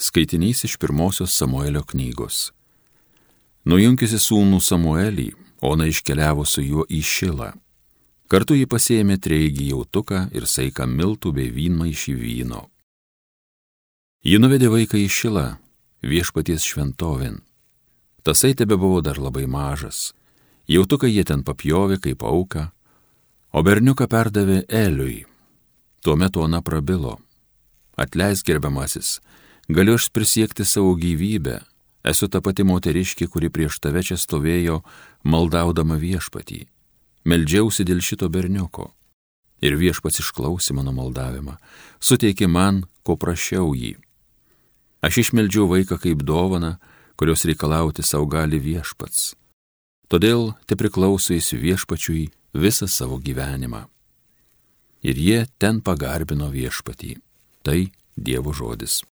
Skaitinys iš pirmosios Samuelio knygos. Nujunkiusi sūnų Samuelį, Ona iškeliavo su juo į Šilą. Kartu jį pasėmė treigį jautuką ir saiką miltų bei vynmaišį vyno. Ji nuvedė vaiką į Šilą, viešpaties šventovin. Tasai tebe buvo dar labai mažas. Jautuką jie ten papjovė kaip auką, o berniuką perdavė Eliui. Tuomet Ona prabilo. Atleisk gerbiamasis, Galiu aš prisiekti savo gyvybę, esu ta pati moteriškė, kuri prieš tave čia stovėjo, maldaudama viešpatį. Meldžiausi dėl šito berniuko. Ir viešpats išklausė mano maldavimą, suteikė man, ko prašiau jį. Aš išmeldžiau vaiką kaip dovana, kurios reikalauti savo gali viešpats. Todėl te priklauso jis viešpačiui visą savo gyvenimą. Ir jie ten pagarbino viešpatį. Tai Dievo žodis.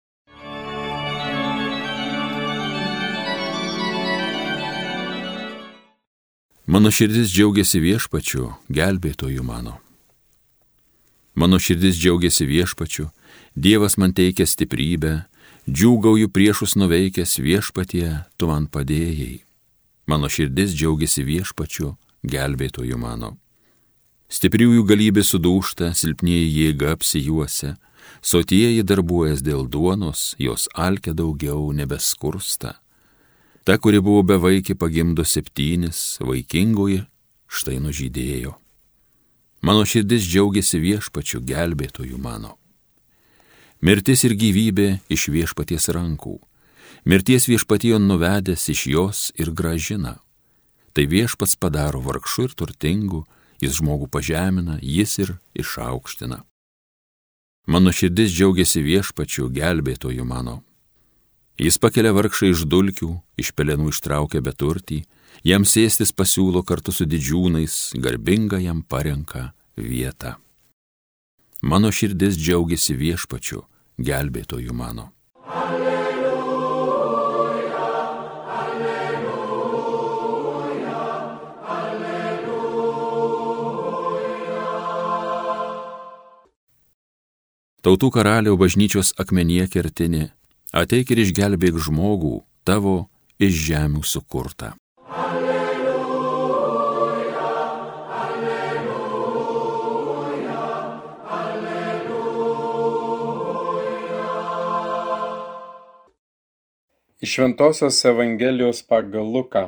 Mano širdis džiaugiasi viešpačiu, gelbėtoju mano. Mano širdis džiaugiasi viešpačiu, Dievas man teikia stiprybę, džiūgauju priešus nuveikęs viešpatie, tu man padėjai. Mano širdis džiaugiasi viešpačiu, gelbėtoju mano. Stipriųjų galybė sudūšta, silpnieji jėga apsijuose, sotieji darbuojas dėl duonos, jos alkia daugiau nebeskursta Ta, kuri buvo bevaikė, pagimdo septynis, vaikingoji štai nužydėjo. Mano širdis džiaugiasi viešpačiu gelbėtoju mano. Mirtis ir gyvybė iš viešpaties rankų. Mirties viešpatijon nuvedęs iš jos ir gražina. Tai viešpats padaro vargšų ir turtingų, jis žmogų pažemina, jis ir išaukština. Mano širdis džiaugiasi viešpačiu gelbėtoju mano. Jis pakelia vargšą iš dulkių, iš pelenų ištraukia beturtį, jam sėstis pasiūlo kartu su didžiūnais, garbinga jam parenka vietą. Mano širdis džiaugiasi viešpačiu, gelbėtoju mano. Alleluja, alleluja, alleluja. Tautų karalių bažnyčios akmenie kertinė ateik ir išgelbėk žmogų tavo iš žemių sukurtą. Alleluja, alleluja, alleluja. Iš Šventojios Evangelijos pagal Luką.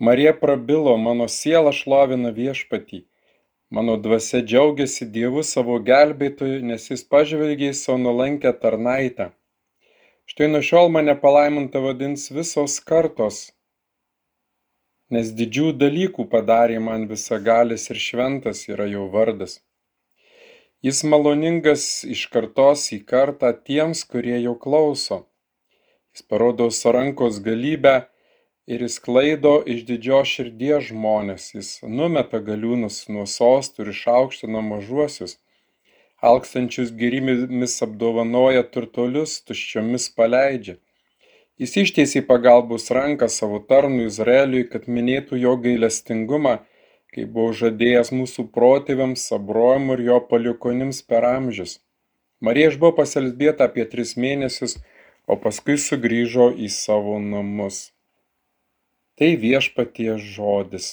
Marija prabilo, mano siela šlovina viešpatį Mano dvasia džiaugiasi Dievu savo gelbėtoju, nes jis pažvelgė į savo nuolankę tarnaitę. Štai nuo šiol mane palaiminta vadins visos kartos, nes didžių dalykų padarė man visagalis ir šventas yra jo vardas. Jis maloningas iš kartos į kartą tiems, kurie jo klauso. Jis parodo savo rankos galybę ir išsklaido iš didžios širdies žmones, jis numeta galiūnus nuo sostų ir išaukština mažuosius, alkstančius gerimis apdovanoja turtolius, tuščiomis paleidžia. Jis ištiesiai pagalbos ranką savo tarnui Izraeliui, kad minėtų jo gailestingumą, kai buvo žadėjęs mūsų protėviams, Abrojimui ir jo paliukonims per amžius. Marija buvo paselbėta apie tris mėnesius, o paskui sugrįžo į savo namus. Tai viešpaties žodis.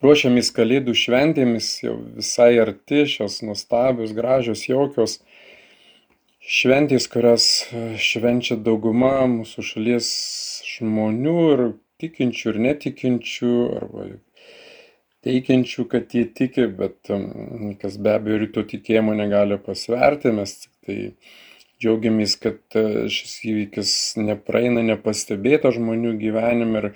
Ruošiamės Kalėdų šventėmis, jau visai arti šios nuostabios, gražios, jaukios šventės, kurias švenčia dauguma mūsų šalies žmonių ir tikinčių ir netikinčių, arba teikiančių, kad jie tiki, bet kas be abejo ir to tikėjimo negali pasverti, mes tik tai džiaugiamės, kad uh, šis įvykis nepraeina nepastebėta žmonių gyvenime ir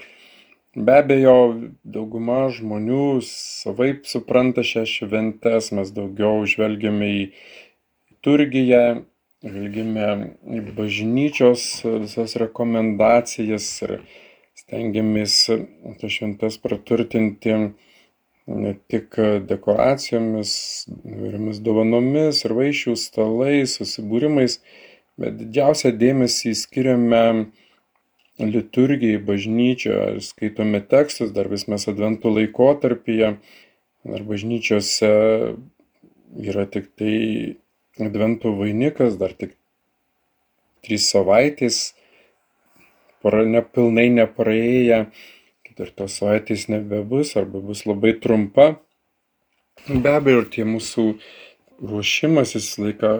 be abejo dauguma žmonių savaip supranta šią šventes, mes daugiau žvelgiame į turgiją, žvelgiame į bažnyčios visas rekomendacijas ir stengiamės tas šventes praturtinti ne tik dekoracijomis, įvairiomis dovanomis ir vaišių stalais, susibūrimais, bet didžiausią dėmesį skiriame liturgiją į bažnyčią, skaitome tekstus, dar vis mes adventų laikotarpyje, ar bažnyčiose yra tik tai adventų vainikas, dar tik trys savaitės, nepilnai nepraėję, ir tos savaitės nebebus arba bus labai trumpa. Be abejo, ir tie mūsų ruošimas visą laiką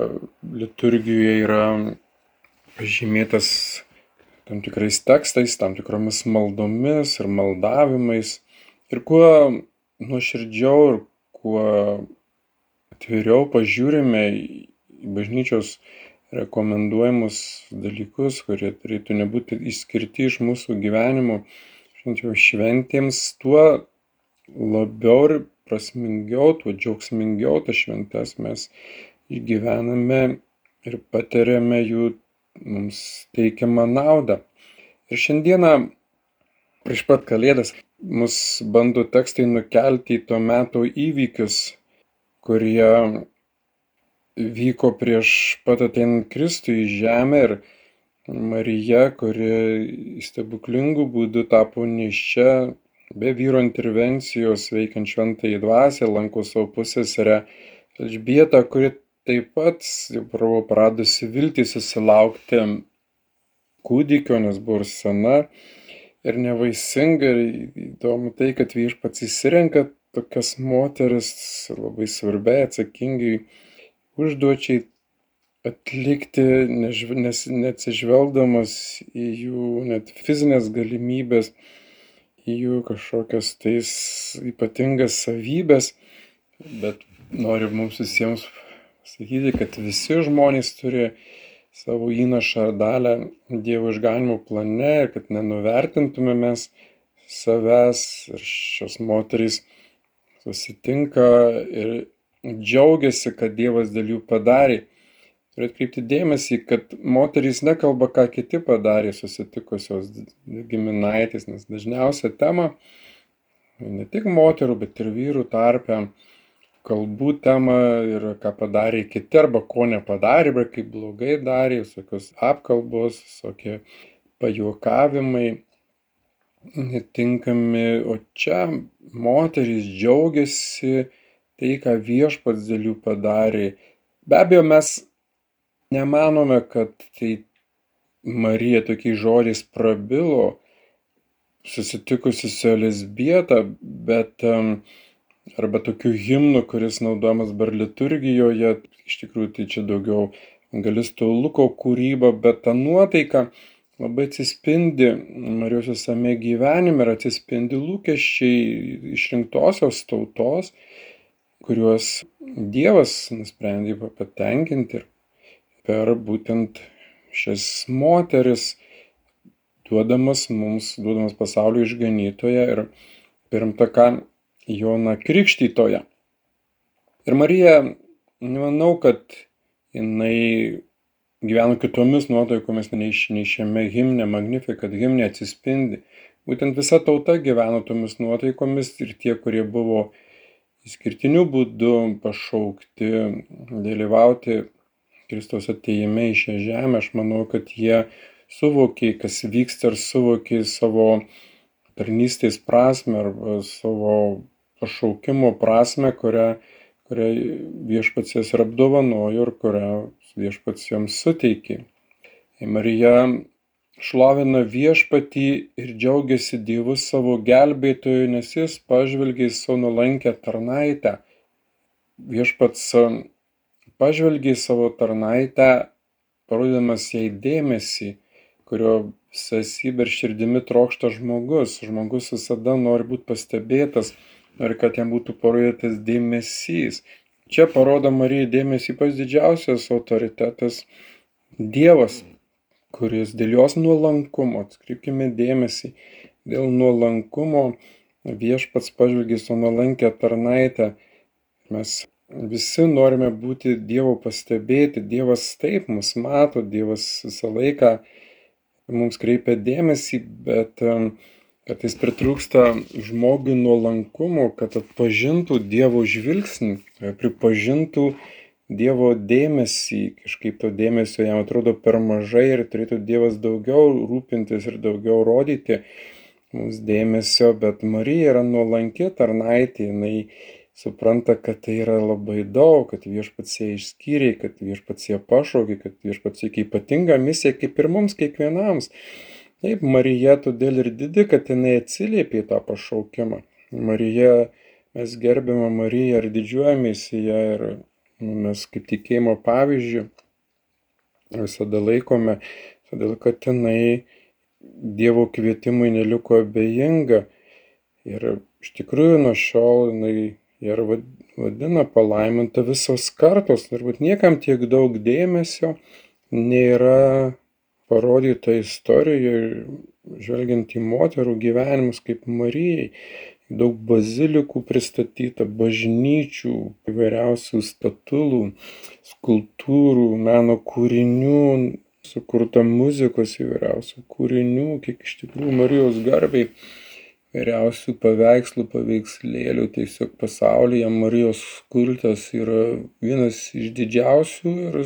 liturgijoje yra pažymėtas tam tikrais tekstais, tam tikromis maldomis ir maldavimais. Ir kuo nuoširdžiau ir kuo atviriau pažiūrime į bažnyčios rekomenduojamus dalykus, kurie turėtų nebūti išskirti iš mūsų gyvenimo, švenčiau šventėms, tuo labiau ir prasmingiau, tuo džiaugsmingiau tas šventes mes išgyvename ir patiriame jų mums teikiamą naudą. Ir šiandieną prieš pat kalėdas mus bando tekstai nukelti į to meto įvykius, kurie vyko prieš pat ateinant Kristui į žemę ir Marija, kuri stebuklingų būdų tapo neščia be vyro intervencijos veikiant šventąjį dvasę, lanko savo pusėserę Elžbietą, kuri taip pat buvo praradusi viltį susilaukti kūdikio, nes buvo ir sena ir nevaisinga. Ir įdomu tai, kad viešpats įsirenka tokias moteris labai svarbiai, atsakingai užduočiai atlikti, nes neatsižvelgdamas į jų net fizinės galimybės, į jų kažkokias tais ypatingas savybės, bet noriu mums visiems sakyti, kad visi žmonės turi savo įnašą ar dalę Dievo išganimo plane ir kad nenuvertintume mes savęs ir šios moterys susitinka ir džiaugiasi, kad Dievas dėl jų padarė. Turiu atkreipti dėmesį, kad moterys nekalba, ką kiti padarė susitikusios giminaitės, nes dažniausia tema ne tik moterų, bet ir vyrų tarpe kalbų tema yra, ką padarė kiti arba ko nepadarė, arba kaip blogai darė, visokios apkalbos, visokie pajuokavimai netinkami, o čia moterys džiaugiasi tai, ką viešpats dėl jų padarė. Be abejo, mes nemanome, kad tai Marija tokiais žodžiais prabilo, susitikusi su Elizbieta, bet arba tokiu himnu, kuris naudojamas bar liturgijoje, iš tikrųjų tai čia daugiau galistų Luko kūryba, bet ta nuotaika labai atsispindi Marijos visame gyvenime ir atsispindi lūkesčiai išrinktosios tautos, kuriuos Dievas nusprendė patenkinti ir per būtent šias moteris, duodamas mums, duodamas pasaulio išganytoje ir pirmtaką Joną Krikštytoje. Ir Marija, nemanau, kad jinai gyveno kitomis nuotaikomis nei, šiame himne Magnificat himne atsispindi. Būtent visa tauta gyveno tomis nuotaikomis ir tie, kurie buvo įskirtiniu būdu pašaukti dalyvauti Kristaus ateime į šią žemę, aš manau, kad jie suvokė, kas vyksta ir suvokė savo tarnystės prasme arba savo pašaukimo prasme, kurią, kurią viešpats jas ir apdovanojo ir kurią viešpats joms suteikė. Marija šlovina viešpatį ir džiaugiasi Dievu savo gelbėtoju, nes jis pažvelgia į savo nulankę tarnaitę. Viešpats pažvelgė į savo tarnaitę, parodydamas jai dėmesį, kurio sesybė ir širdimi trokšta žmogus. Žmogus visada nori būti pastebėtas, nori, kad jam būtų parodytas dėmesys. Čia parodo Marija dėmesį pas didžiausias autoritetas Dievas, kuris dėl jos nuolankumo, atkreipkime dėmesį, dėl nuolankumo viešpats pažvelgė su nuolankę tarnaitę. Mes visi norime būti Dievo pastebėti. Dievas taip mus mato, Dievas visą laiką mums kreipia dėmesį, bet kartais pritrūksta žmogui nuolankumo, kad atpažintų Dievo žvilgsnį, pripažintų Dievo dėmesį, kažkaip to dėmesio jam atrodo per mažai ir turėtų Dievas daugiau rūpintis ir daugiau rodyti mums dėmesio, bet Marija yra nuolanki tarnaitė, jinai supranta, kad tai yra labai daug, kad viešpats ją išskyrė, kad viešpats ją pašaukė, kad viešpats ją ypatinga misija kaip ir mums kiekvienams. Taip, Marija todėl ir didi, kad jinai atsiliepė tą pašaukimą. Marija, mes gerbėme Mariją ir didžiuojamės į ją ir nu, mes kaip tikėjimo pavyzdžių visada laikome, todėl kad jinai Dievo kvietimui neliko abejinga ir iš tikrųjų nuo šiol jinai ir vadina palaiminta visos kartos. Turbūt niekam tiek daug dėmesio nėra parodyta istorijoje, žvelgiant į moterų gyvenimus kaip Marijai. Daug bazilikų pristatyta, bažnyčių, įvairiausių statulų, skulptūrų, meno kūrinių, sukurta muzikos įvairiausių kūrinių, kiek iš tikrųjų Marijos garbiai įvairiausių paveikslų, paveikslėlių tiesiog pasaulyje. Marijos kultas yra vienas iš didžiausių ir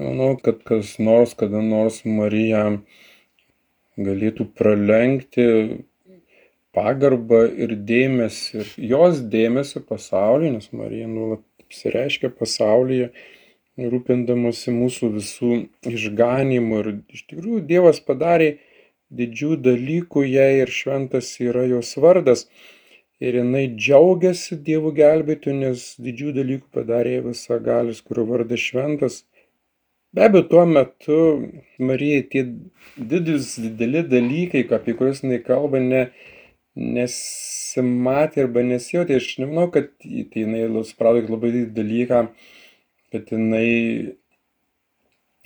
manau, kad kas nors, kada nors Mariją galėtų pralenkti pagarbą ir dėmesį, ir jos dėmesį pasaulyje, nes Marija nuolat apsireiškia pasaulyje, rūpindamasi mūsų visų išganimu. Ir iš tikrųjų Dievas padarė didžių dalykų jai ir šventas yra jos vardas. Ir jinai džiaugiasi Dievo gelbėtų, nes didžių dalykų padarė visagalis, kurio vardas šventas. Be abejo, tuo metu Marijai tie didis, dideli dalykai, apie kuriuos jinai kalba, ne, nesimatė arba nesijauti. Aš nemanau, kad tai jinai suprato labai didelį dalyką, kad jinai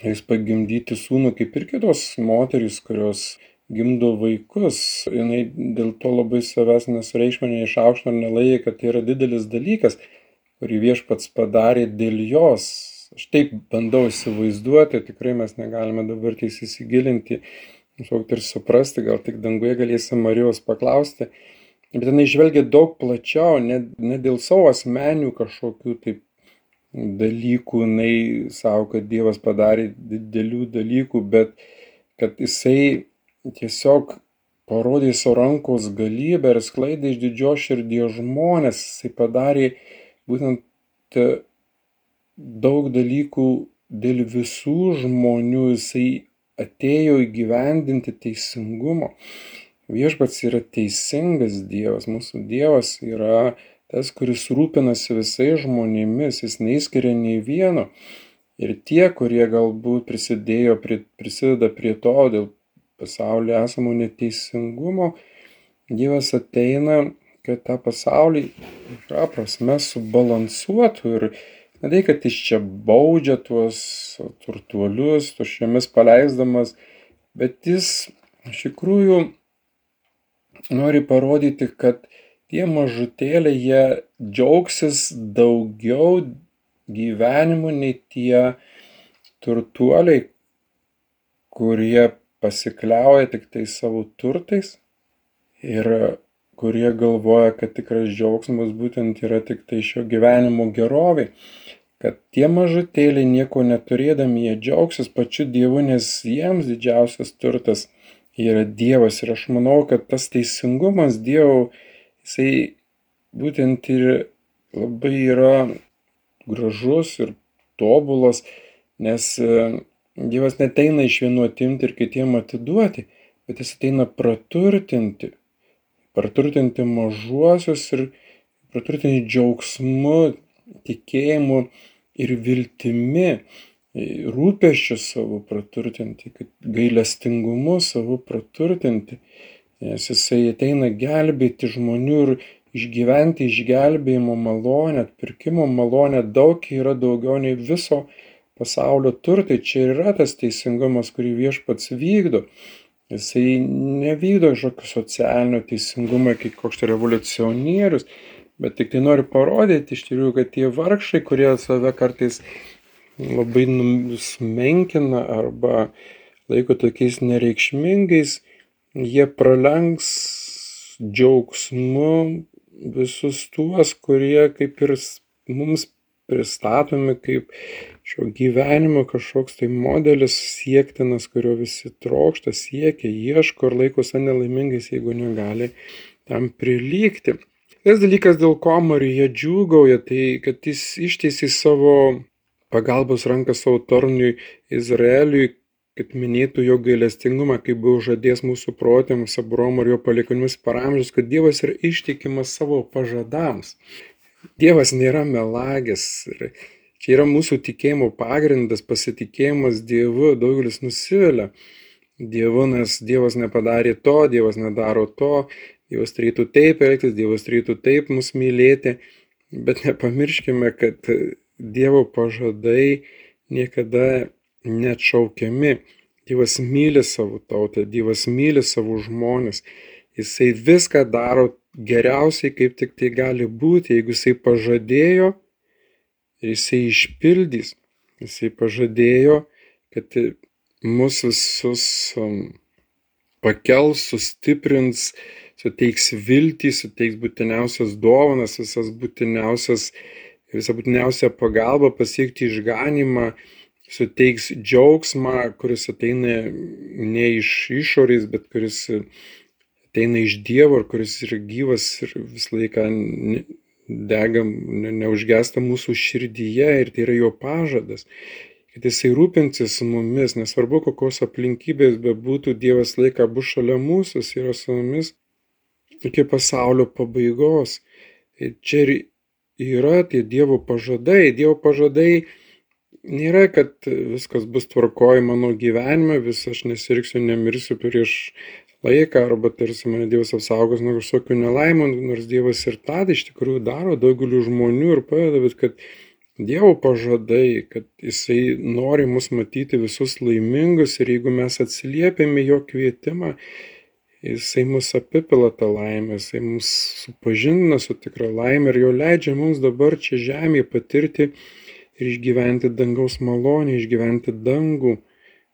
jis pagimdyti sūnų kaip ir kitos moterys, kurios gimdo vaikus jinai dėl to labai savęs nesureikšmina neišaukština ir nelaikė kad tai yra didelis dalykas kurį viešpats padarė dėl jos. Aš taip bandau įsivaizduoti tikrai mes negalime dabar tiesiai įsigilinti suvokti ir suprasti gal tik danguje galėsim marijos paklausti. Bet jinai žvelgia daug plačiau ne, ne dėl savo asmenių kažkokių taip dalykų jinai savo kad dievas padarė didelių dalykų bet kad jisai tiesiog parodė savo rankos galybę ir sklaidė iš didžios širdies žmonės. Jisai padarė būtent daug dalykų dėl visų žmonių. Jisai atėjo įgyvendinti teisingumo. Viešpats yra teisingas Dievas. Mūsų Dievas yra tas, kuris rūpinasi visais žmonėmis. Jis neįskiria nei vieno. Ir tie, kurie galbūt prisidėjo, prie, prisideda prie to dėl pasaulyje esamo neteisingumo, Dievas ateina, kad tą pasaulį šią prasme subalansuotų ir ne tai, kad iš čia baudžia tuos turtuolius, tuščiomis paleisdamas, bet jis iš tikrųjų nori parodyti, kad tie mažutėliai jie džiaugsis daugiau gyvenimu nei tie turtuoliai, kurie pasikliauja tiktai savo turtais ir kurie galvoja, kad tikras džiaugsmas būtent yra tik tai šio gyvenimo gerovė, kad tie mažutėliai nieko neturėdami jie džiaugsis pačiu Dievu, nes jiems didžiausias turtas yra Dievas. Ir aš manau, kad tas teisingumas Dievo, jisai būtent ir labai yra gražus ir tobulas, nes Dievas neteina iš vienų atimti ir kitiem atiduoti, bet jis ateina praturtinti. Praturtinti mažuosius ir praturtinti džiaugsmu, tikėjimu ir viltimi, rūpeščiu savo praturtinti, gailestingumu savo praturtinti. Nes jisai ateina gelbėti žmonių ir išgyventi išgelbėjimo malonę, atpirkimo malonę daug yra daugiau nei viso pasaulio turtai. Čia yra tas teisingumas, kurį viešpats vykdo. Jisai nevykdo kažkokio socialinio teisingumo kaip koks revoliucionierius, bet tik tai nori parodyti iš tikrųjų, kad tie vargšai, kurie save kartais labai nusmenkina arba laiko tokiais nereikšmingais, jie pralenks džiaugsmu visus tuos, kurie kaip ir mums pristatomi kaip šio gyvenimo kažkoks tai modelis siektinas, kurio visi trokšta, siekia, ieško ir laiko save nelaimingais, jeigu negali tam prilygti. Tas dalykas, dėl ko Marija džiūgauja, tai kad jis išteisė savo pagalbos ranką savo tarnui Izraeliui, kad minėtų jo gailestingumą, kaip buvo žadės mūsų protėms, Abromo ir jo palikonimis per amžius, kad Dievas yra ištikimas savo pažadams. Dievas nėra melagis. Čia yra mūsų tikėjimo pagrindas, pasitikėjimas Dievu. Daugelis nusivilia Dievu, nes Dievas nepadarė to, Dievas nedaro to, Dievas turėtų taip elgtis, Dievas turėtų taip mus mylėti. Bet nepamirškime, kad Dievo pažadai niekada neatšaukiami. Dievas myli savo tautą, Dievas myli savo žmonės. Jisai viską daro geriausiai, kaip tik tai gali būti, jeigu jisai pažadėjo ir jisai išpildys. Jisai pažadėjo, kad mus visus um, pakels, sustiprins, suteiks viltį, suteiks būtiniausias dovanas, visas būtiniausias, visą būtiniausią pagalbą pasiekti išganimą suteiks džiaugsmą, kuris ateina ne iš išorės, bet kuris ateina iš Dievo kuris yra gyvas ir visą laiką dega, neužgesta mūsų širdyje ir tai yra jo pažadas kad jisai rūpinsis mumis, nesvarbu kokios aplinkybės bebūtų, Dievas laiką bus šalia mūsų, jis yra su mumis iki pasaulio pabaigos. Ir čia ir yra tie Dievo pažadai. Dievo pažadai nėra, kad viskas bus tvarkoj mano gyvenime, vis aš nesirksiu, nemirsiu prieš laiką, arba tarsi mane Dievas apsaugos nuo kažkokių nelaimų, nors Dievas ir tą iš tikrųjų daro daugeliu žmonių ir padeda, bet kad Dievo pažadai, kad Jisai nori mus matyti visus laimingus ir jeigu mes atsiliepėme jo kvietimą, Jisai mus apipila tą laimę, Jisai mus supažindina su tikra laimė ir jo leidžia mums dabar čia žemėje patirti ir išgyventi dangaus malonę, išgyventi dangų,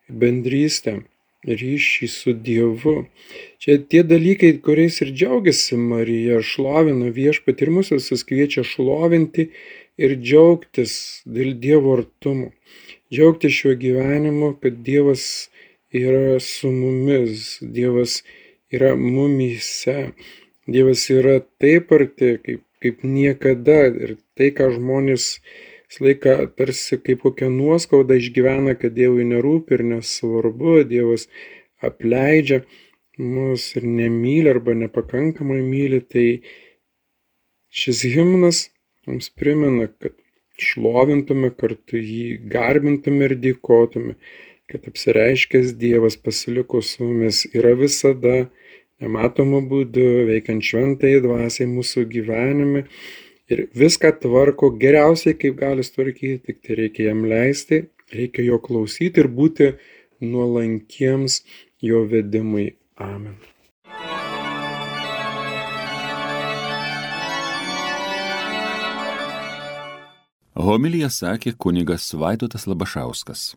bendrystę, ryšį su Dievu. Čia tie dalykai, kuriais ir džiaugiasi Marija, šlovina viešpat ir mus visus kviečia šlovinti ir džiaugtis dėl Dievo artumo. Džiaugtis šiuo gyvenimu, kad Dievas yra su mumis, Dievas yra mumyse, Dievas yra taip arti, kaip, kaip niekada ir tai, ką žmonės visą laiką tarsi kaip kokią nuoskaudą išgyvena, kad Dievui nerūpi ir nesvarbu, Dievas apleidžia mus ir nemyli arba nepakankamai myli, tai šis himnas mums primena, kad šlovintume kartu jį, garbintume ir dėkotume, kad apsireiškęs Dievas pasiliko su mumis yra visada nematomu būdu veikiant šventai dvasiai mūsų gyvenime ir viską tvarko geriausiai, kaip gali tvarkyti, tik tai reikia jam leisti, reikia jo klausyti ir būti nuolankiems jo vedimui. Amen. Homilija sakė kunigas Vaidotas Labašauskas.